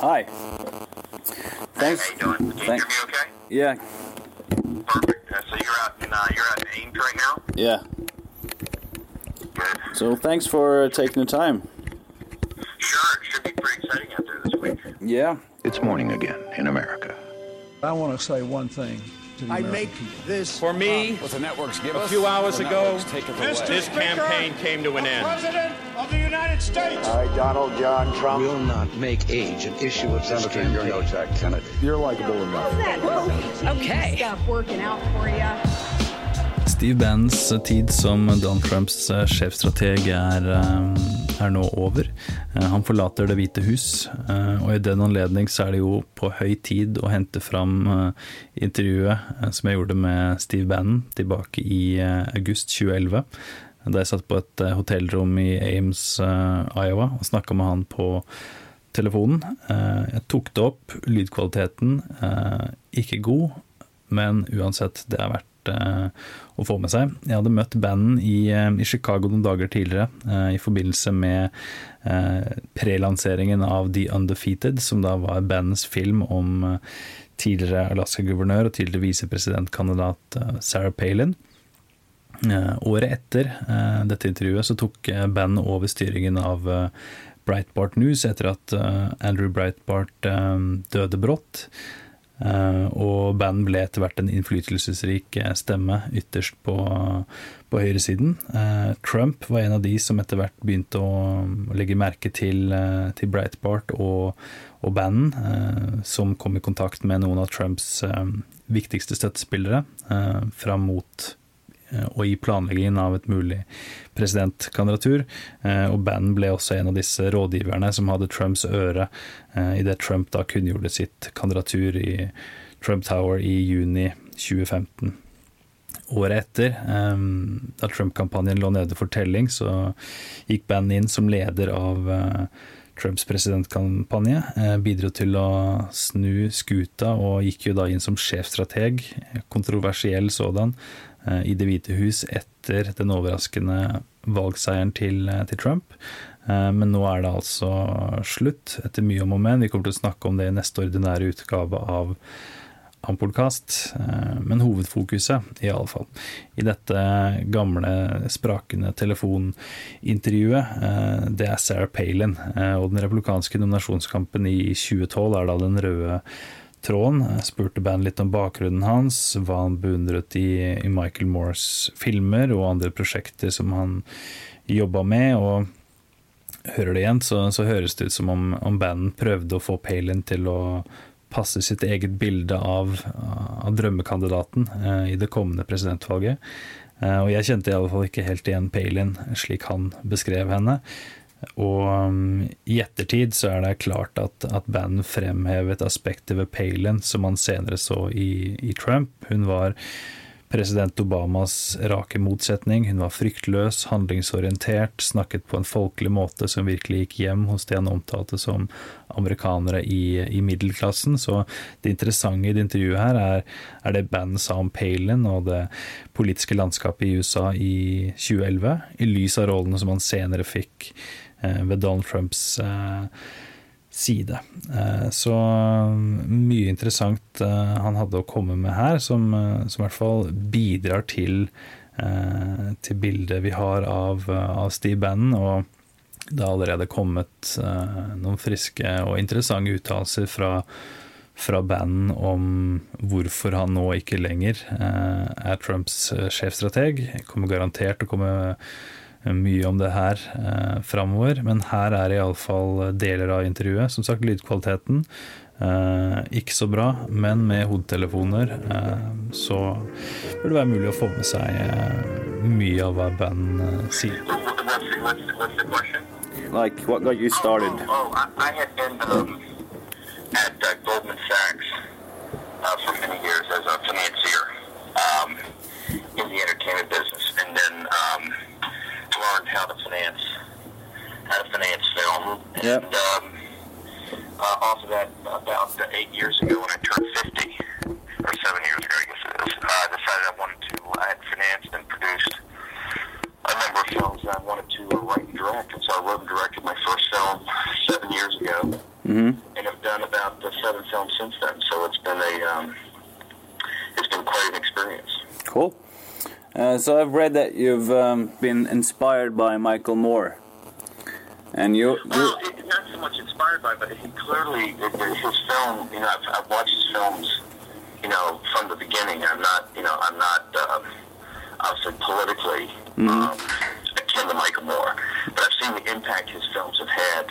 Hi. Thanks. How you doing? Can you Thank- hear me okay? Yeah. Perfect. Uh, so you're out in uh, you're out in Ames right now. Yeah. Good. So thanks for taking the time. Sure. It should be pretty exciting out there this week. Yeah. It's morning again in America. I want to say one thing I American make people. this For me, What the networks give a us, few hours ago, networks take it away. this campaign came to an end. President of the United States. I, Donald John Trump. will not make age an issue of this Senator, you're no. Jack Kennedy. You're likable enough. Okay. Stop working out for you. Steve Bannons tid som Don Trumps eh, sjefstrateg er, eh, er nå over. Eh, Han forlater Det hvite hus, og i den anledning så er det jo på høy tid å hente fram intervjuet som jeg gjorde med Steve Bannon tilbake i august 2011. Da jeg satt på et eh, hotellrom i Ames, eh, Iowa, og snakka med han på telefonen. Eh, Jeg tok det opp, lydkvaliteten ikke god, men uansett, det er verdt å få med seg. Jeg hadde møtt banden i, i Chicago noen dager tidligere i forbindelse med eh, prelanseringen av The Undefeated, som da var bandens film om tidligere Alaska-guvernør og tidligere visepresidentkandidat Sarah Palin. Eh, året etter eh, dette intervjuet så tok eh, bandet over styringen av Breitbart News etter at Andrew Breitbart døde brått. Og bandet ble etter hvert en innflytelsesrik stemme ytterst på, på høyresiden. Trump var en av de som etter hvert begynte å, legge merke til, til Breitbart og, og banden, eh, som kom i kontakt med noen av Trumps viktigste støttespillere fram mot og i planleggingen av et mulig presidentkandidatur. Eh, Og Bannon ble også en av disse rådgiverne som hadde Trumps øre eh, idet Trump da kunngjorde sitt kandidatur i Trump Tower i juni 2015. Året etter, eh, da Trump-kampanjen lå nede for telling, så gikk Bannon inn som leder av eh, Trumps presidentkampanje, eh, bidro til å snu skuta og gikk jo da inn som sjefstrateg, kontroversiell sådan, eh, i Det hvite hus etter den overraskende valgseieren til, eh, til Trump. Eh, Men nå er det altså slutt, etter mye om og men. Vi kommer til å snakke om det i neste ordinære utgave av Ampodkast, men hovedfokuset, i alle fall, i dette gamle, sprakende telefonintervjuet, eh, det er Sarah Palin. eh, Og den republikanske nominasjonskampen i 2012 er da den røde tråden. Spurte bandet litt om bakgrunnen hans, hva han beundret i, i Michael Moores filmer og andre prosjekter som han jobba med. og hører det igjen, så, så høres det ut som om, om bandet prøvde å få Palin til å passe sitt eget bilde av, av drømmekandidaten eh, i det kommende presidentvalget. Eh, og jeg kjente i alle fall ikke helt igjen Palin slik han beskrev henne. Og um, i ettertid så er det klart at, at banden fremhevet aspektet ved Palin som man senere så i, i Trump. Hun var president Obamas rake motsetning. Hun var fryktløs, handlingsorientert, snakket på en folkelig måte som virkelig gikk hjem hos det han omtalte som amerikanere i, i middelklassen. Så det interessante i det intervjuet her er, er det bandet sa om Palin og det politiske landskapet i USA i 2011, i lys av rollene som han senere fikk ved Donald Trumps eh, side. Eh, Så mye interessant eh, han hadde å komme med her, som, eh, som i hvert fall bidrar til, eh, til bildet vi har av, av Steve Bannon. Og det har allerede kommet eh, noen friske og interessante uttalelser fra, fra Bannon om hvorfor han nå ikke lenger eh, er Trumps eh, sjefstrateg. Kommer garantert til å komme mye om det her eh, framover, men her er iallfall deler av intervjuet. Som sagt, lydkvaliteten eh, ikke så bra, men med hodetelefoner eh, så burde det være mulig å få med seg eh, mye av hva band eh, sier. Like, what got you started? Oh, I, I had been um, at uh, Goldman Sachs Yep. And um, uh, off of that, about uh, eight years ago, when I turned 50, or seven years ago, I guess it is, uh, I decided I wanted to. I had financed and produced a number of films that I wanted to uh, write and direct, and so I wrote and directed my first film seven years ago. and have done about uh, seven films since then. So it's been a um, it's been quite an experience. Cool. Uh, so I've read that you've um, been inspired by Michael Moore, and you. you Well, it, not so much inspired by, but he clearly his film. You know, I've, I've watched his films. You know, from the beginning. I'm not. You know, I'm not. Uh, obviously, politically um, akin to Michael Moore, but I've seen the impact his films have had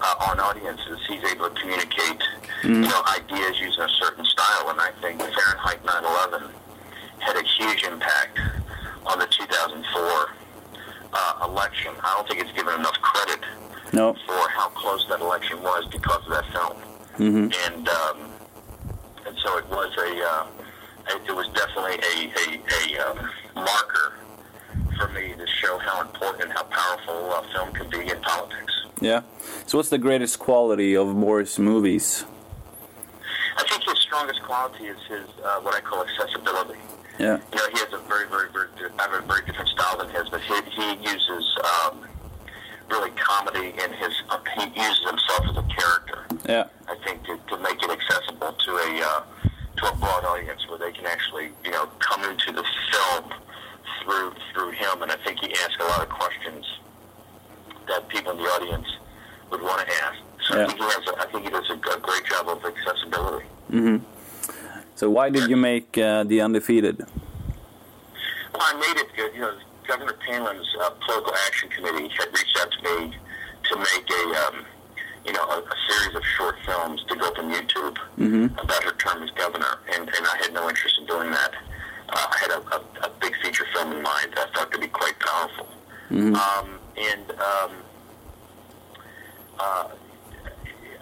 uh, on audiences. He's able to communicate, you know, ideas using a certain style, and I think Fahrenheit 9/11 had a huge impact on the 2004 uh, election. I don't think it's given enough credit no. for how close that election was because of that film. And um, and so it was a uh, it it was definitely a a, a um, marker for me to show how important and how powerful uh, film can be in politics. Yeah. So what's the greatest quality of Moore's movies? I think his strongest quality is his uh, what I call accessibility. Yeah. You know, he has a very, very, very, I have a very different style than his, but he, he uses um, really comedy in his, he uses himself as a character. Yeah. I think to, to make it accessible to a uh, to a broad audience where they can actually you know come into the film through through him, and I think he asks a lot of questions that people in the audience would want to ask. So Yeah. I think he has a, I think he does a great job of accessibility. Mm-hmm. So why did you make uh, The Undefeated? Well, I made it good. You know, Governor Palin's uh, political action committee had reached out to me to make a, um, you know, a, a series of short films to go up on YouTube about her term as governor, and, and I had no interest in doing that. Uh, I had a, a, a big feature film in mind that I thought could be quite powerful. Um, and um, uh,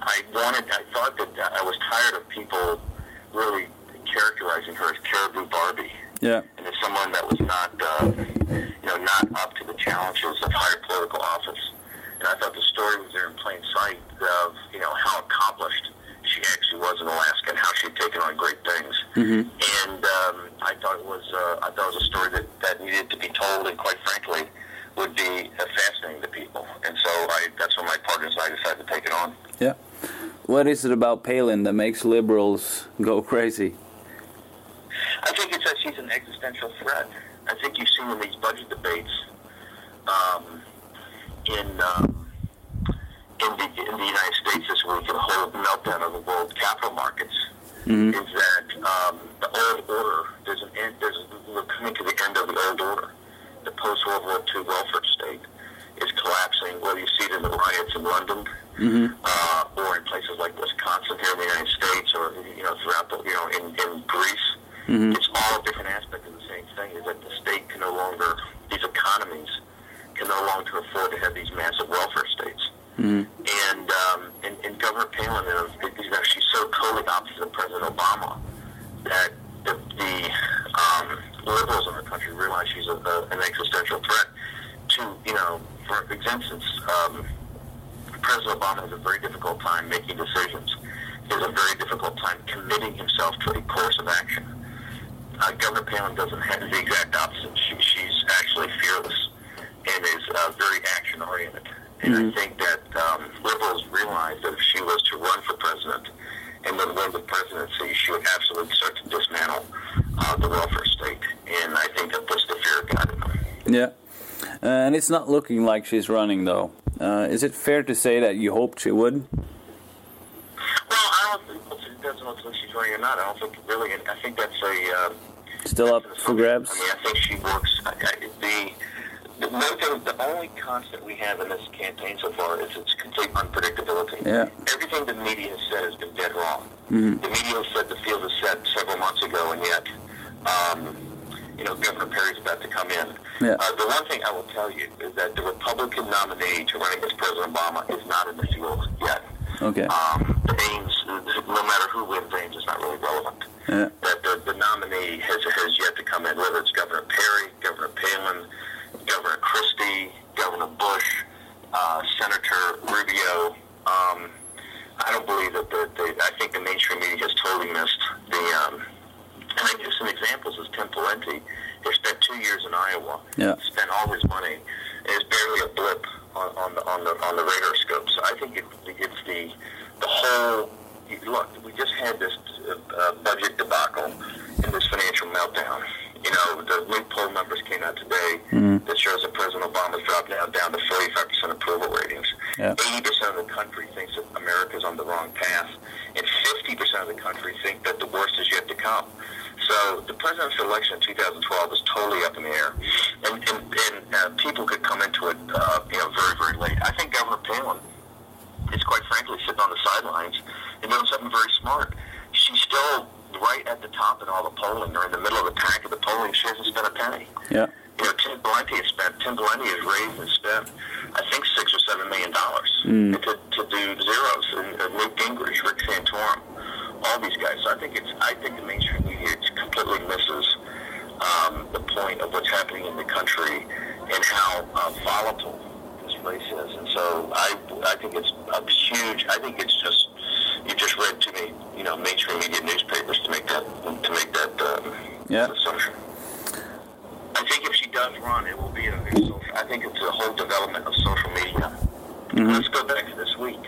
I wanted, I thought that I was tired of people really characterizing her as Caribou Barbie Yeah. and as someone that was not, uh, you know, not up to the challenges of higher political office. And I thought the story was there in plain sight of, you know, how accomplished she actually was in Alaska and how she had taken on great things. And um, I thought it was, uh, I thought it was a story that, that needed to be told, and quite frankly, would be uh, fascinating to people. And so I, that's when my partners and I decided to take it on. Yeah. What is it about Palin that makes liberals go crazy? I think it's that she's an existential threat. I think you've seen in these budget debates um, in um, in the in the United States this week, the whole meltdown of the world capital markets is that um, the old order. There's an end. There's we're coming to the end of the old order. The post World War II welfare state is collapsing. Whether you see it in the riots in London, uh, or in places like Wisconsin here in the United States, or you know throughout the you know in, in Greece. It's all different aspect of the same thing. Is that the state can no longer, these economies no afford to have these massive welfare states. And, um, and and Governor Palin, is, you so totally opposite of President Obama that the, the um, liberals in the country realize she's a, a, an existential threat to, you know, for instance, um, President Obama has a very difficult time making decisions. He has a very difficult time committing himself to a course of action. Uh, Governor Palin doesn't have the exact opposite. She, she's actually fearless and is uh, very action oriented. And I think that um, liberals realize that if she was to run for president and then win the presidency, she would absolutely start to dismantle uh, the welfare state. And I think that puts the fear of God in them. Yeah. Uh, and it's not looking like she's running, though. Uh, is it fair to say that you hoped she would? Well, I don't think it doesn't look like she's running or not. I don't think really. I think that's a uh, Still up for grabs? I mean, I think she works. I, I, the the the only constant we have in this campaign so far is its complete unpredictability. Yeah. Everything the media has said has been dead wrong. The media has said the field is set several months ago, and yet, um, you know, Governor Perry's about to come in. Yeah. Uh, the one thing I will tell you is that the Republican nominee to run against President Obama is not in the field yet. Okay. Um, Ames, no matter who wins, Ames is not really relevant. Yeah. But the, the nominee has, has yet to come in, whether it's Governor Perry, Governor Palin, Governor Christie, Governor Bush, uh, Senator Rubio. Um, I don't believe that the, the, I think the mainstream media has totally missed the, um, and I give some examples is Tim Pawlenty. He spent two years in Iowa, Yeah. spent all his money, and it's barely a blip on, on the on the on the radar scope. So I think it, it's the the whole look, we just had this uh, budget debacle and this financial meltdown. You know, the new poll numbers came out today that shows that President Obama's dropped now down to 45% approval ratings. Yeah. 80% of the country thinks that America's on the wrong path, and 50% of the country think that the worst is yet to come. So the presidential election in 2012 is totally up in the air, and, and, and uh, people could come into it, uh, you know, very, very late. I think Governor Palin is quite frankly sitting on the sidelines and doing something very smart. She's still right at the top in all the polling, or in the middle of the pack of the polling. She hasn't spent a penny. Yeah. You know, Tim Pawlenty has spent. Tim Pawlenty has raised and spent, I think, six or seven million dollars to, to do zeros. And uh, Newt Gingrich, Rick Santorum, all these guys. So I think it's. I think the mainstream media completely misses um, the point of what's happening in the country and how uh, volatile race is. And so I, I think it's a huge. I think it's just. You just read too many, you know, mainstream media newspapers to make that to make that um, Yeah. assumption. I think if she does run, it will be a. I think it's a whole development of social media. Let's go back to this week.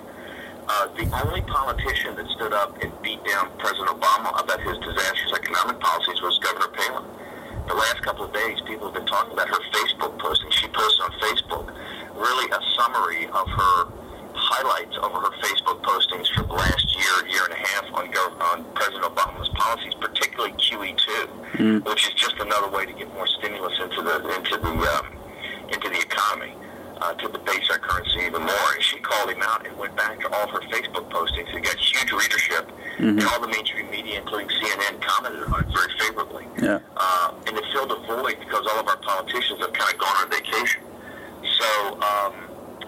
Uh, the only politician that stood up and beat down President Obama about his disastrous economic policies was Governor Palin. The last couple of days, people have been talking about her Facebook posting. She posted on Facebook really a summary of her highlights over her Facebook postings for the last year, year and a half on, on President Obama's policies, particularly QE2, which is just another way to get more stimulus into the into the um, into the economy uh, to debase our currency even more. And she called him out and went back to all her Facebook postings. It got huge readership, and all the mainstream media, including CNN, commented on it very favorably. Yeah. Uh, and it filled a void because all of our politicians have kind of gone on vacation. So um,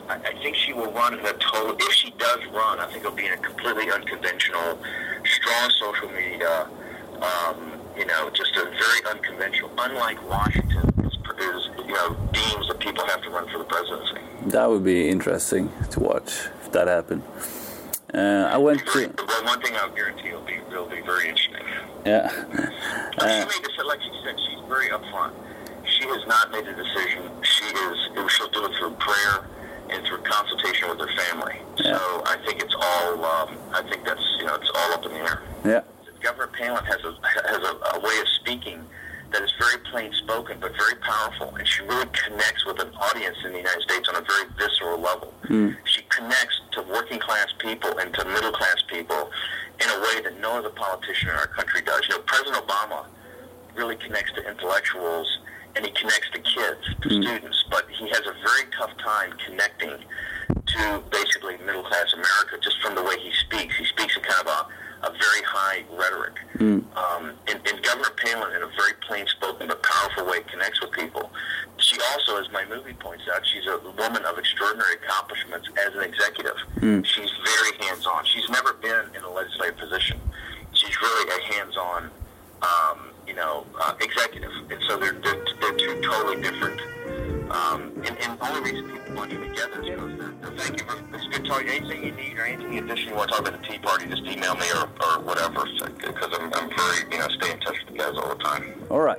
I, I think she will run in a total. If she does run, I think it'll be in a completely unconventional, strong social media. Um, you know, just a very unconventional. Unlike Washington, is, is you know deems that people have to run for the presidency. That would be interesting to watch if that happened. Uh, I went to well, one thing I'll guarantee will be will be very interesting. yeah. Uh, Uh, she made this, like she said, she's very upfront. She has not made a decision. She is, she'll do it through prayer and through consultation with her family. Yeah. So I think it's all, um, I think that's, you know, it's all up in the air. yeah. Governor Palin has a has a, a way of speaking that is very plain spoken but very powerful, and she really connects with an audience in the United States on a very visceral level. She connects to working class people and to middle class people in a way that no other politician in our country does. You know, President Obama really connects to intellectuals and he connects to kids, to students, but he has a very tough time connecting to basically middle class America just from the way he speaks. He speaks in kind of a, a very high rhetoric. Um, and, and Governor Palin, in a very plain spoken but powerful way, connects with people. She also, as my movie points out, she's a woman of extraordinary accomplishments as an executive. She's very hands on. She's never been in a legislative position. She's really a hands on um, you know, uh, executive. And so they're, they're, they're two totally different. Um, and, and the only reason people bunch them together is because they're, they're thank you. For, it's good talking. Anything you need or anything additional you want to talk about the Tea Party, just email me or, or whatever. Because I'm, I'm very, you know, stay in touch with you guys all the time. All right.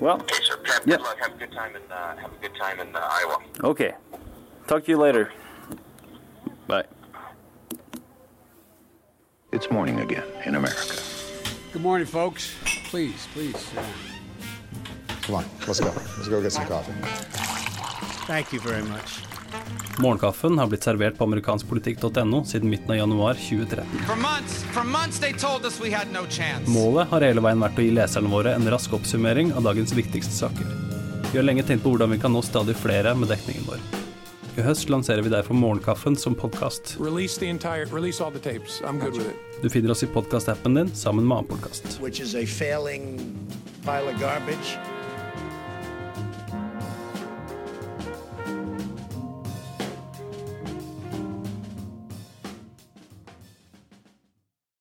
Well, Okay, sir. Pat, Yep. good luck. Have a good time in, uh, have a good time in uh, Iowa. okay. Talk to you later. Bye. It's morning again in America. Good morning, folks. Please, please. sit down. Come on, let's go. Let's go get some coffee. Thank you very much. Morgenkaffen har blitt servert på amerikanskpolitikk.no siden midten av januar 2013. For months, for months they told us we had no. Målet har hele veien vært å gi leserne våre en rask oppsummering av dagens viktigste saker. Vi har lenge tenkt på hvordan vi kan nå stadig flere med dekningen vår. I høst lanserer vi derfor Morgenkaffen som podkast. Release the entire, release all the tapes. I'm good with it. Du finner oss i podkastappen din sammen med annen podkast.